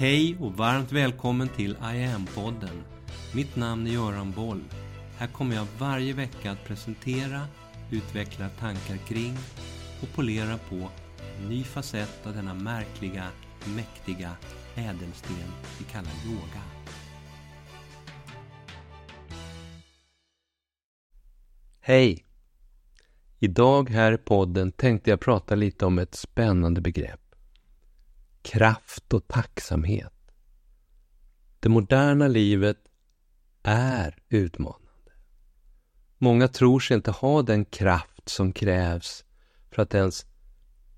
Hej och varmt välkommen till I am-podden. Mitt namn är Göran Boll. Här kommer jag varje vecka att presentera, utveckla tankar kring och polera på en ny facett av denna märkliga, mäktiga ädelsten vi kallar yoga. Hej! Idag här i podden tänkte jag prata lite om ett spännande begrepp. Kraft och tacksamhet. Det moderna livet är utmanande. Många tror sig inte ha den kraft som krävs för att ens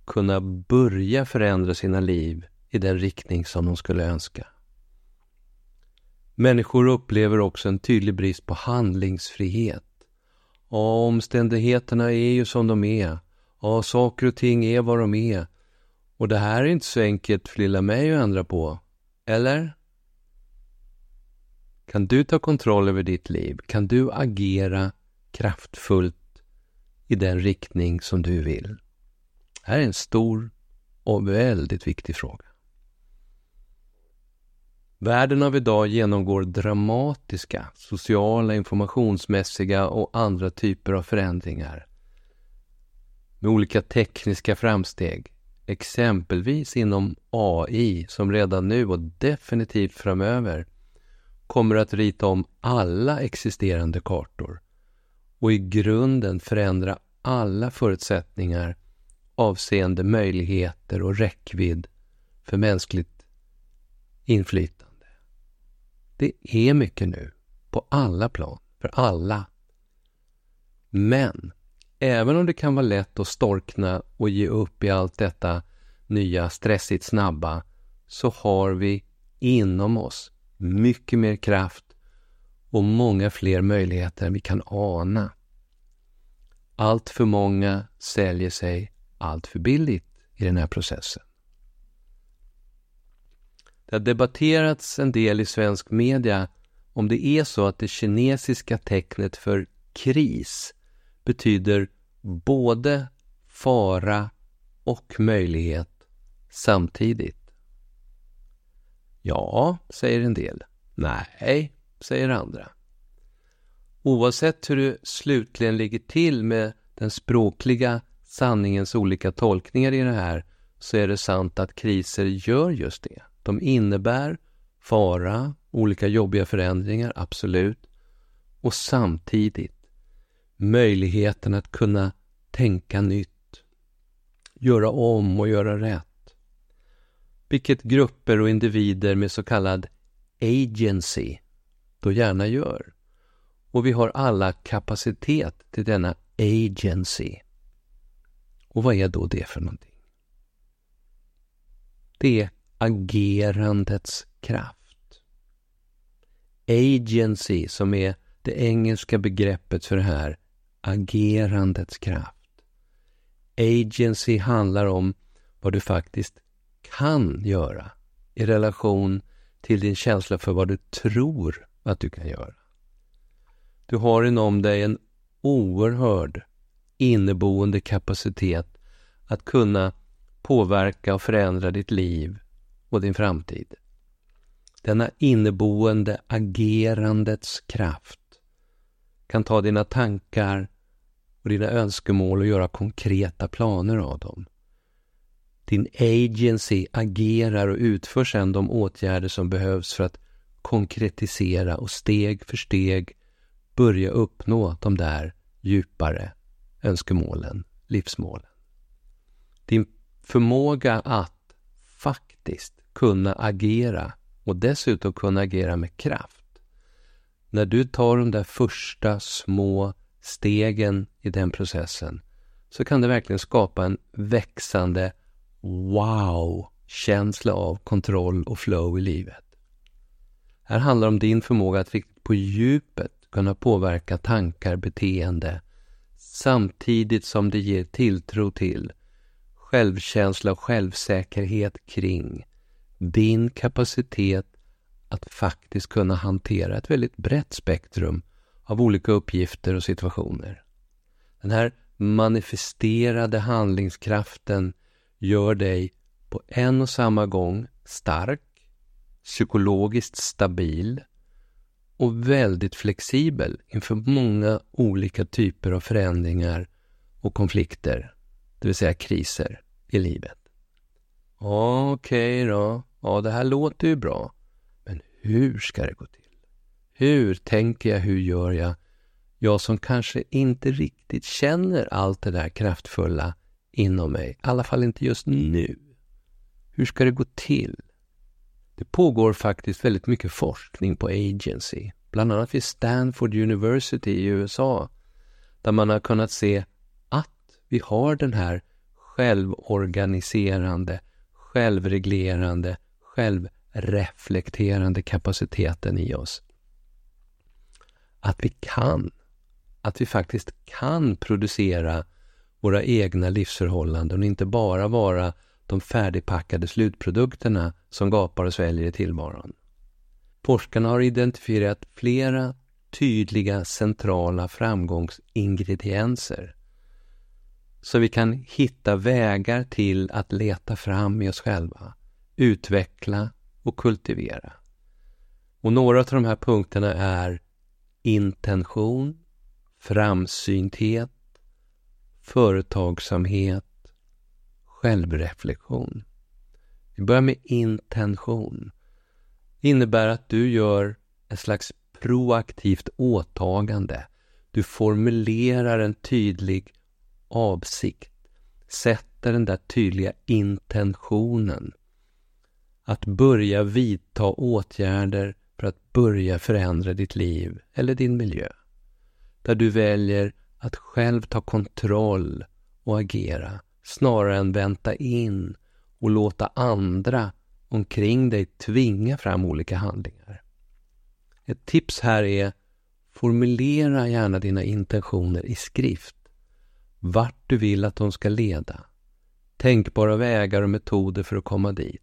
kunna börja förändra sina liv i den riktning som de skulle önska. Människor upplever också en tydlig brist på handlingsfrihet. Ja, omständigheterna är ju som de är. Ja, saker och ting är vad de är. Och det här är inte så enkelt för lilla mig att ändra på. Eller? Kan du ta kontroll över ditt liv? Kan du agera kraftfullt i den riktning som du vill? Det här är en stor och väldigt viktig fråga. Världen av idag genomgår dramatiska sociala, informationsmässiga och andra typer av förändringar med olika tekniska framsteg, exempelvis inom AI som redan nu och definitivt framöver kommer att rita om alla existerande kartor och i grunden förändra alla förutsättningar avseende möjligheter och räckvidd för mänskligt inflytande. Det är mycket nu, på alla plan, för alla. Men, även om det kan vara lätt att storkna och ge upp i allt detta nya, stressigt snabba, så har vi inom oss mycket mer kraft och många fler möjligheter än vi kan ana. Allt för många säljer sig allt för billigt i den här processen. Det har debatterats en del i svensk media om det är så att det kinesiska tecknet för kris betyder både fara och möjlighet samtidigt. Ja, säger en del. Nej, säger andra. Oavsett hur det slutligen ligger till med den språkliga sanningens olika tolkningar i det här så är det sant att kriser gör just det. De innebär fara, olika jobbiga förändringar, absolut. Och samtidigt möjligheten att kunna tänka nytt, göra om och göra rätt. Vilket grupper och individer med så kallad agency då gärna gör. Och vi har alla kapacitet till denna agency. Och vad är då det för någonting? Det är agerandets kraft. Agency, som är det engelska begreppet för det här, agerandets kraft. Agency handlar om vad du faktiskt kan göra i relation till din känsla för vad du tror att du kan göra. Du har inom dig en oerhörd inneboende kapacitet att kunna påverka och förändra ditt liv och din framtid. Denna inneboende agerandets kraft kan ta dina tankar och dina önskemål och göra konkreta planer av dem. Din agency agerar och utför sedan de åtgärder som behövs för att konkretisera och steg för steg börja uppnå de där djupare önskemålen, livsmålen. Din förmåga att faktiskt kunna agera och dessutom kunna agera med kraft. När du tar de där första små stegen i den processen så kan det verkligen skapa en växande wow-känsla av kontroll och flow i livet. Här handlar det om din förmåga att på djupet kunna påverka tankar, beteende samtidigt som det ger tilltro till, självkänsla och självsäkerhet kring din kapacitet att faktiskt kunna hantera ett väldigt brett spektrum av olika uppgifter och situationer. Den här manifesterade handlingskraften gör dig på en och samma gång stark, psykologiskt stabil och väldigt flexibel inför många olika typer av förändringar och konflikter, det vill säga kriser i livet. Okej okay då, ja det här låter ju bra. Men hur ska det gå till? Hur tänker jag, hur gör jag? Jag som kanske inte riktigt känner allt det där kraftfulla inom mig, i alla fall inte just nu. Hur ska det gå till? Det pågår faktiskt väldigt mycket forskning på agency, bland annat vid Stanford University i USA, där man har kunnat se att vi har den här självorganiserande, självreglerande, självreflekterande kapaciteten i oss. Att vi kan, att vi faktiskt kan producera våra egna livsförhållanden och inte bara vara de färdigpackade slutprodukterna som gapar och sväljer i tillvaron. Forskarna har identifierat flera tydliga centrala framgångsingredienser så vi kan hitta vägar till att leta fram i oss själva, utveckla och kultivera. Och några av de här punkterna är intention, framsynthet, företagsamhet, självreflektion. Vi börjar med intention. Det innebär att du gör ett slags proaktivt åtagande. Du formulerar en tydlig avsikt. Sätter den där tydliga intentionen. Att börja vidta åtgärder för att börja förändra ditt liv eller din miljö. Där du väljer att själv ta kontroll och agera snarare än vänta in och låta andra omkring dig tvinga fram olika handlingar. Ett tips här är formulera gärna dina intentioner i skrift. Vart du vill att de ska leda. Tänkbara vägar och metoder för att komma dit.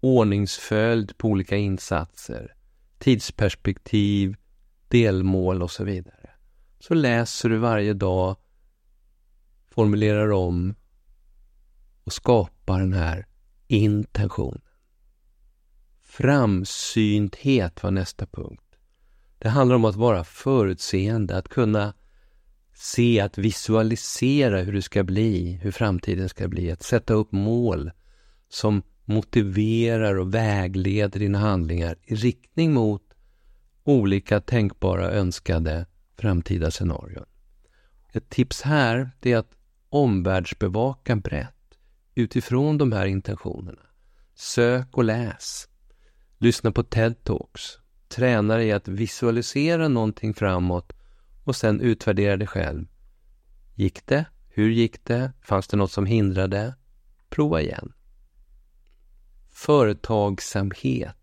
Ordningsföljd på olika insatser. Tidsperspektiv, delmål och så vidare. Så läser du varje dag formulerar om och skapar den här intentionen. Framsynthet var nästa punkt. Det handlar om att vara förutseende, att kunna se, att visualisera hur det ska bli, hur framtiden ska bli, att sätta upp mål som motiverar och vägleder dina handlingar i riktning mot olika tänkbara önskade framtida scenarion. Ett tips här är att omvärldsbevaka brett utifrån de här intentionerna. Sök och läs. Lyssna på TED-talks. Träna dig att visualisera någonting framåt och sen utvärdera det själv. Gick det? Hur gick det? Fanns det något som hindrade? Prova igen. Företagsamhet.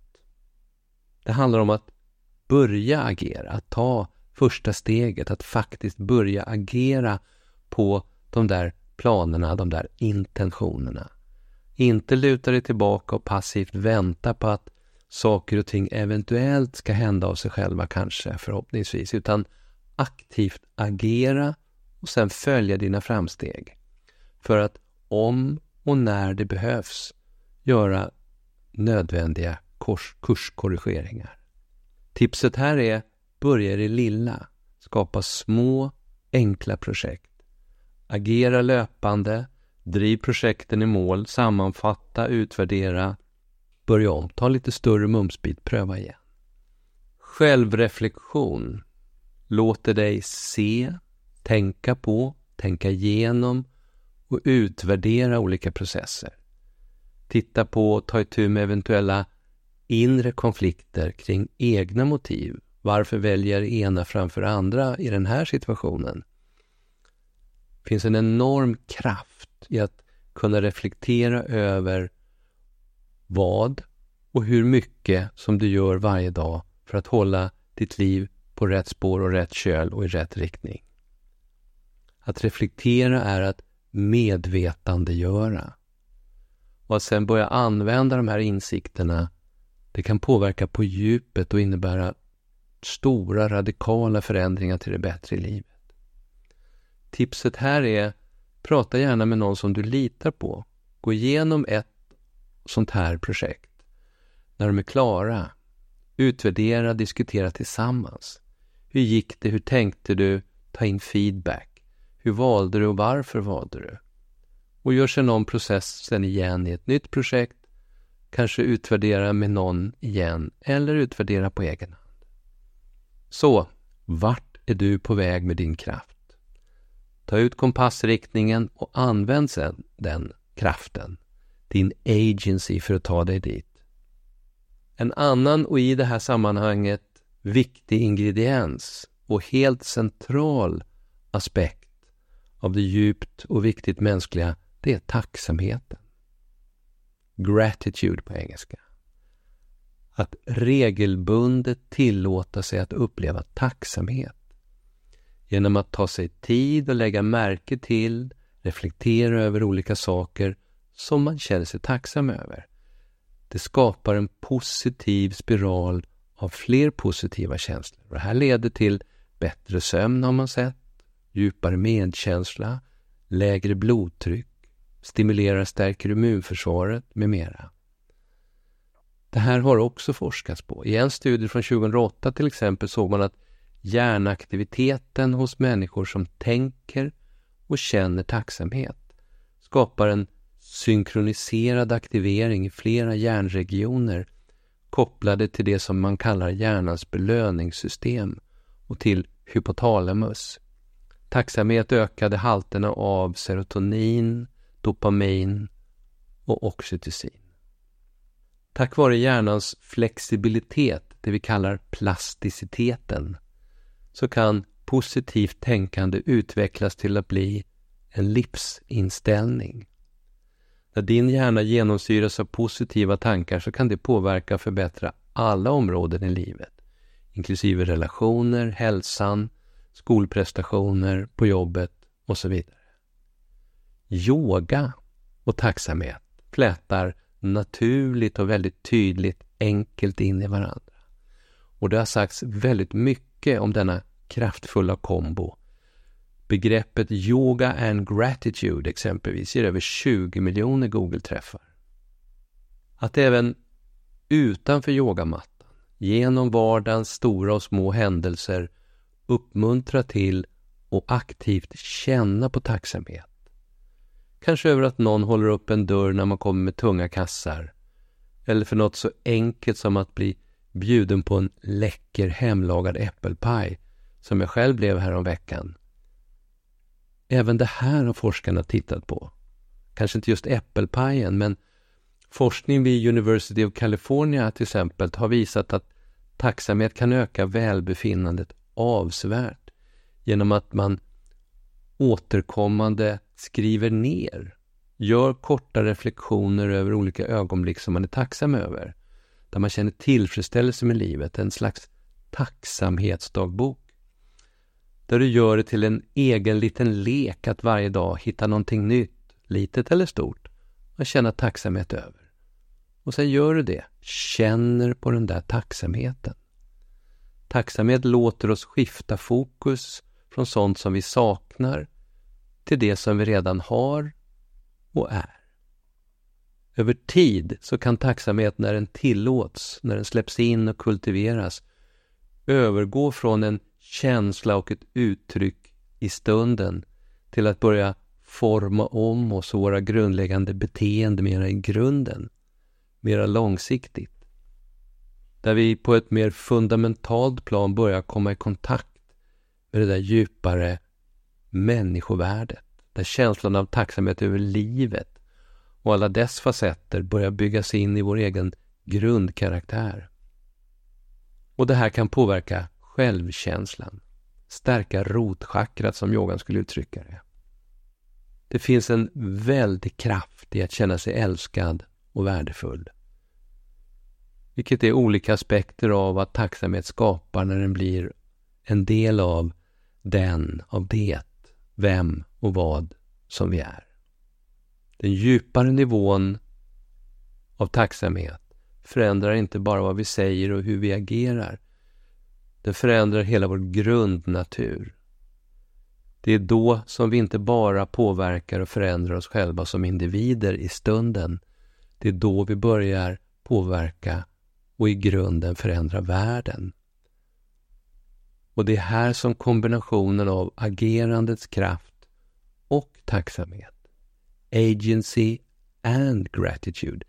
Det handlar om att börja agera, att ta första steget, att faktiskt börja agera på de där planerna, de där intentionerna. Inte luta dig tillbaka och passivt vänta på att saker och ting eventuellt ska hända av sig själva kanske, förhoppningsvis, utan aktivt agera och sen följa dina framsteg. För att om och när det behövs göra nödvändiga kurs kurskorrigeringar. Tipset här är börja i det lilla. Skapa små, enkla projekt. Agera löpande, driv projekten i mål, sammanfatta, utvärdera, börja om, ta lite större mumsbit, pröva igen. Självreflektion låter dig se, tänka på, tänka igenom och utvärdera olika processer. Titta på och ta itu med eventuella inre konflikter kring egna motiv. Varför väljer ena framför andra i den här situationen? Det finns en enorm kraft i att kunna reflektera över vad och hur mycket som du gör varje dag för att hålla ditt liv på rätt spår och rätt köl och i rätt riktning. Att reflektera är att medvetandegöra. Och att sen börja använda de här insikterna, det kan påverka på djupet och innebära stora radikala förändringar till det bättre i livet. Tipset här är, prata gärna med någon som du litar på. Gå igenom ett sånt här projekt. när de är klara, utvärdera, diskutera tillsammans. Hur gick det? Hur tänkte du? Ta in feedback. Hur valde du och varför valde du? Och gör sedan om processen igen i ett nytt projekt. Kanske utvärdera med någon igen eller utvärdera på egen hand. Så, vart är du på väg med din kraft? Ta ut kompassriktningen och använd sedan den kraften, din agency för att ta dig dit. En annan och i det här sammanhanget viktig ingrediens och helt central aspekt av det djupt och viktigt mänskliga, det är tacksamheten. Gratitude på engelska. Att regelbundet tillåta sig att uppleva tacksamhet. Genom att ta sig tid och lägga märke till, reflektera över olika saker som man känner sig tacksam över. Det skapar en positiv spiral av fler positiva känslor. Det här leder till bättre sömn har man sett, djupare medkänsla, lägre blodtryck, stimulerar och stärker immunförsvaret med mera. Det här har också forskats på. I en studie från 2008 till exempel såg man att hjärnaktiviteten hos människor som tänker och känner tacksamhet skapar en synkroniserad aktivering i flera hjärnregioner kopplade till det som man kallar hjärnans belöningssystem och till hypotalamus. Tacksamhet ökade halterna av serotonin, dopamin och oxytocin. Tack vare hjärnans flexibilitet, det vi kallar plasticiteten, så kan positivt tänkande utvecklas till att bli en livsinställning. När din hjärna genomsyras av positiva tankar så kan det påverka och förbättra alla områden i livet, inklusive relationer, hälsan, skolprestationer, på jobbet och så vidare. Yoga och tacksamhet flätar naturligt och väldigt tydligt enkelt in i varandra. Och det har sagts väldigt mycket om denna kraftfulla kombo. Begreppet yoga and gratitude exempelvis ger över 20 miljoner Google-träffar. Att även utanför yogamattan, genom vardagens stora och små händelser uppmuntra till och aktivt känna på tacksamhet. Kanske över att någon håller upp en dörr när man kommer med tunga kassar. Eller för något så enkelt som att bli bjuden på en läcker hemlagad äppelpaj som jag själv blev häromveckan. Även det här har forskarna tittat på. Kanske inte just äppelpajen, men forskning vid University of California till exempel har visat att tacksamhet kan öka välbefinnandet avsevärt genom att man återkommande skriver ner, gör korta reflektioner över olika ögonblick som man är tacksam över, där man känner tillfredsställelse med livet, en slags tacksamhetsdagbok. Där du gör det till en egen liten lek att varje dag hitta någonting nytt, litet eller stort, att känna tacksamhet över. Och sen gör du det, känner på den där tacksamheten. Tacksamhet låter oss skifta fokus från sånt som vi saknar till det som vi redan har och är. Över tid så kan tacksamhet när den tillåts, när den släpps in och kultiveras, övergå från en känsla och ett uttryck i stunden till att börja forma om oss och våra grundläggande beteende mera i grunden, mera långsiktigt. Där vi på ett mer fundamentalt plan börjar komma i kontakt med det där djupare människovärdet. Där känslan av tacksamhet över livet och alla dess facetter börjar byggas in i vår egen grundkaraktär. Och det här kan påverka självkänslan, stärka rotchakrat som yogan skulle uttrycka det. Det finns en väldig kraft i att känna sig älskad och värdefull. Vilket är olika aspekter av vad tacksamhet skapar när den blir en del av den, av det, vem och vad som vi är. Den djupare nivån av tacksamhet förändrar inte bara vad vi säger och hur vi agerar. Den förändrar hela vår grundnatur. Det är då som vi inte bara påverkar och förändrar oss själva som individer i stunden. Det är då vi börjar påverka och i grunden förändra världen. Och det är här som kombinationen av agerandets kraft och tacksamhet, agency and gratitude,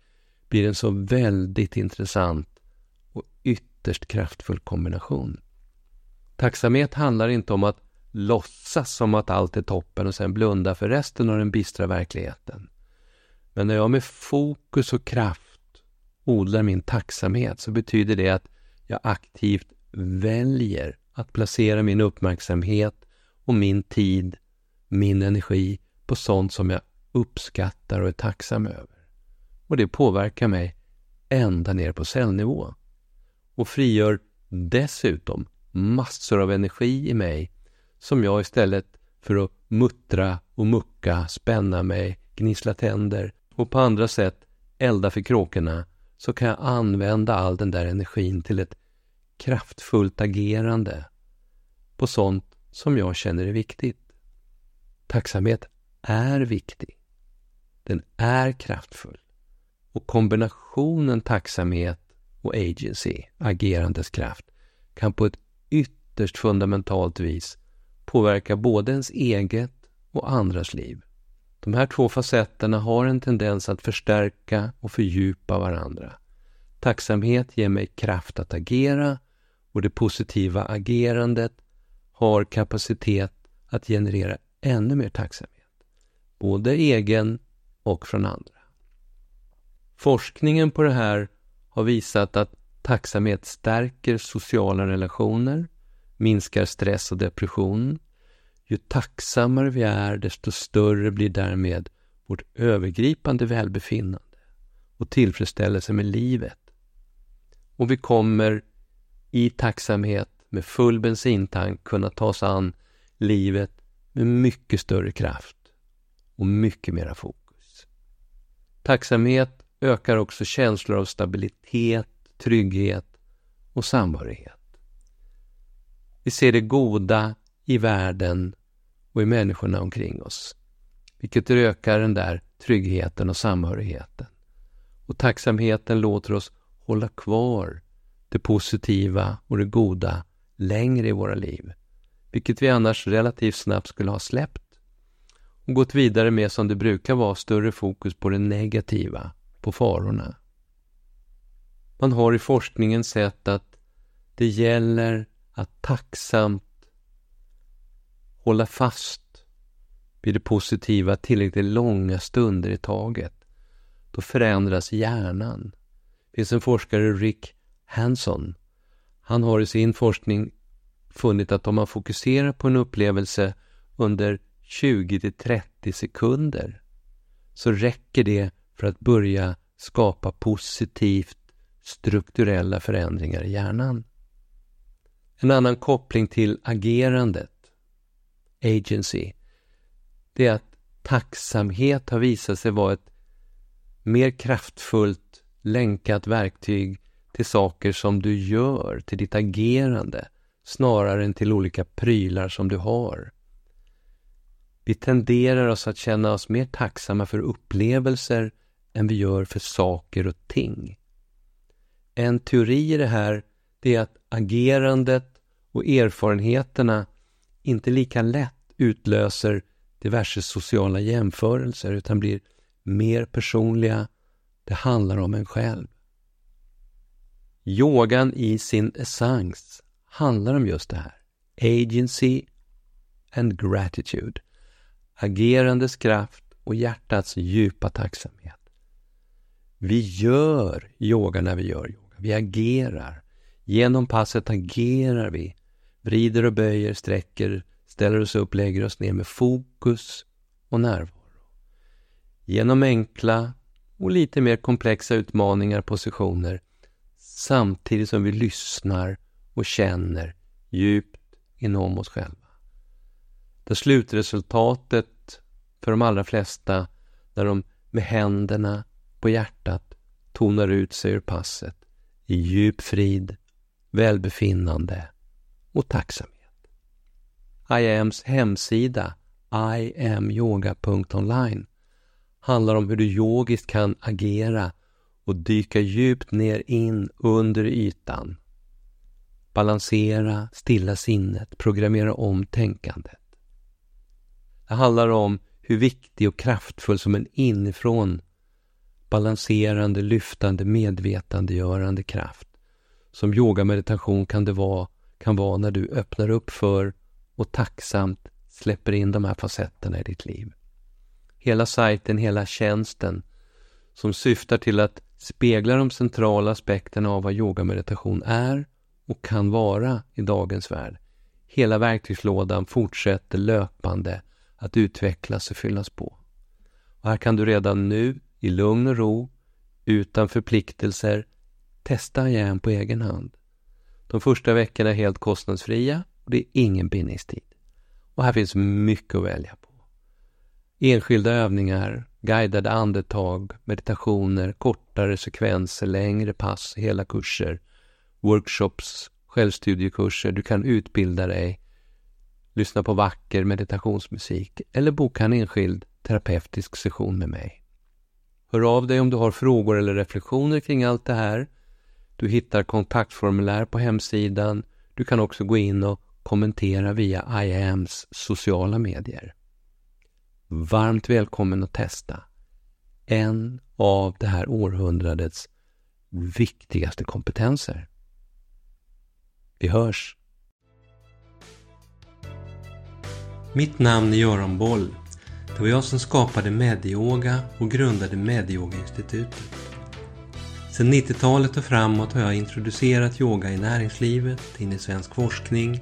blir en så väldigt intressant och ytterst kraftfull kombination. Tacksamhet handlar inte om att låtsas som att allt är toppen och sen blunda för resten av den bistra verkligheten. Men när jag med fokus och kraft odlar min tacksamhet så betyder det att jag aktivt väljer att placera min uppmärksamhet och min tid, min energi på sånt som jag uppskattar och är tacksam över. Och det påverkar mig ända ner på cellnivå och frigör dessutom massor av energi i mig som jag istället för att muttra och mucka, spänna mig, gnissla tänder och på andra sätt elda för kråkorna så kan jag använda all den där energin till ett kraftfullt agerande på sånt som jag känner är viktigt. Tacksamhet är viktig. Den är kraftfull. Och kombinationen tacksamhet och agency, agerandets kraft, kan på ett ytterst fundamentalt vis påverka både ens eget och andras liv. De här två facetterna har en tendens att förstärka och fördjupa varandra. Tacksamhet ger mig kraft att agera och det positiva agerandet har kapacitet att generera ännu mer tacksamhet. Både egen och från andra. Forskningen på det här har visat att tacksamhet stärker sociala relationer, minskar stress och depression. Ju tacksammare vi är, desto större blir därmed vårt övergripande välbefinnande och tillfredsställelse med livet. Och vi kommer i tacksamhet med full bensintank kunna ta oss an livet med mycket större kraft och mycket mera fokus. Tacksamhet ökar också känslor av stabilitet, trygghet och samhörighet. Vi ser det goda i världen och i människorna omkring oss, vilket ökar den där tryggheten och samhörigheten. Och tacksamheten låter oss hålla kvar det positiva och det goda längre i våra liv, vilket vi annars relativt snabbt skulle ha släppt och gått vidare med som det brukar vara större fokus på det negativa, på farorna. Man har i forskningen sett att det gäller att tacksamt hålla fast vid det positiva tillräckligt långa stunder i taget. Då förändras hjärnan. Det finns en forskare, Rick Hanson. Han har i sin forskning funnit att om man fokuserar på en upplevelse under 20 30 sekunder så räcker det för att börja skapa positivt strukturella förändringar i hjärnan. En annan koppling till agerandet, agency, det är att tacksamhet har visat sig vara ett mer kraftfullt länkat verktyg till saker som du gör, till ditt agerande, snarare än till olika prylar som du har. Vi tenderar oss att känna oss mer tacksamma för upplevelser än vi gör för saker och ting. En teori i det här det är att agerandet och erfarenheterna inte lika lätt utlöser diverse sociala jämförelser utan blir mer personliga. Det handlar om en själv. Yogan i sin essens handlar om just det här. Agency and gratitude. Agerandes kraft och hjärtats djupa tacksamhet. Vi gör yoga när vi gör yoga. Vi agerar. Genom passet agerar vi. Vrider och böjer, sträcker, ställer oss upp, lägger oss ner med fokus och närvaro. Genom enkla och lite mer komplexa utmaningar, positioner samtidigt som vi lyssnar och känner djupt inom oss själva. Där slutresultatet för de allra flesta, när de med händerna på hjärtat tonar ut sig ur passet i djup frid, välbefinnande och tacksamhet. IAMs hemsida iamyoga.online handlar om hur du yogiskt kan agera och dyka djupt ner in under ytan. Balansera, stilla sinnet, programmera om tänkandet. Det handlar om hur viktig och kraftfull som en inifrån balanserande, lyftande, medvetandegörande kraft som yogameditation kan det vara, kan vara när du öppnar upp för och tacksamt släpper in de här facetterna i ditt liv. Hela sajten, hela tjänsten som syftar till att speglar de centrala aspekterna av vad yogameditation är och kan vara i dagens värld. Hela verktygslådan fortsätter löpande att utvecklas och fyllas på. Och här kan du redan nu i lugn och ro, utan förpliktelser, testa igen på egen hand. De första veckorna är helt kostnadsfria och det är ingen bindningstid. Och här finns mycket att välja på. Enskilda övningar, guidade andetag, meditationer, kortare sekvenser, längre pass, hela kurser, workshops, självstudiekurser, du kan utbilda dig, lyssna på vacker meditationsmusik eller boka en enskild terapeutisk session med mig. Hör av dig om du har frågor eller reflektioner kring allt det här. Du hittar kontaktformulär på hemsidan. Du kan också gå in och kommentera via IAMs sociala medier. Varmt välkommen att testa en av det här århundradets viktigaste kompetenser. Vi hörs! Mitt namn är Göran Boll det var jag som skapade Medyoga och grundade Medyoga-institutet. Sedan 90-talet och framåt har jag introducerat yoga i näringslivet, in i svensk forskning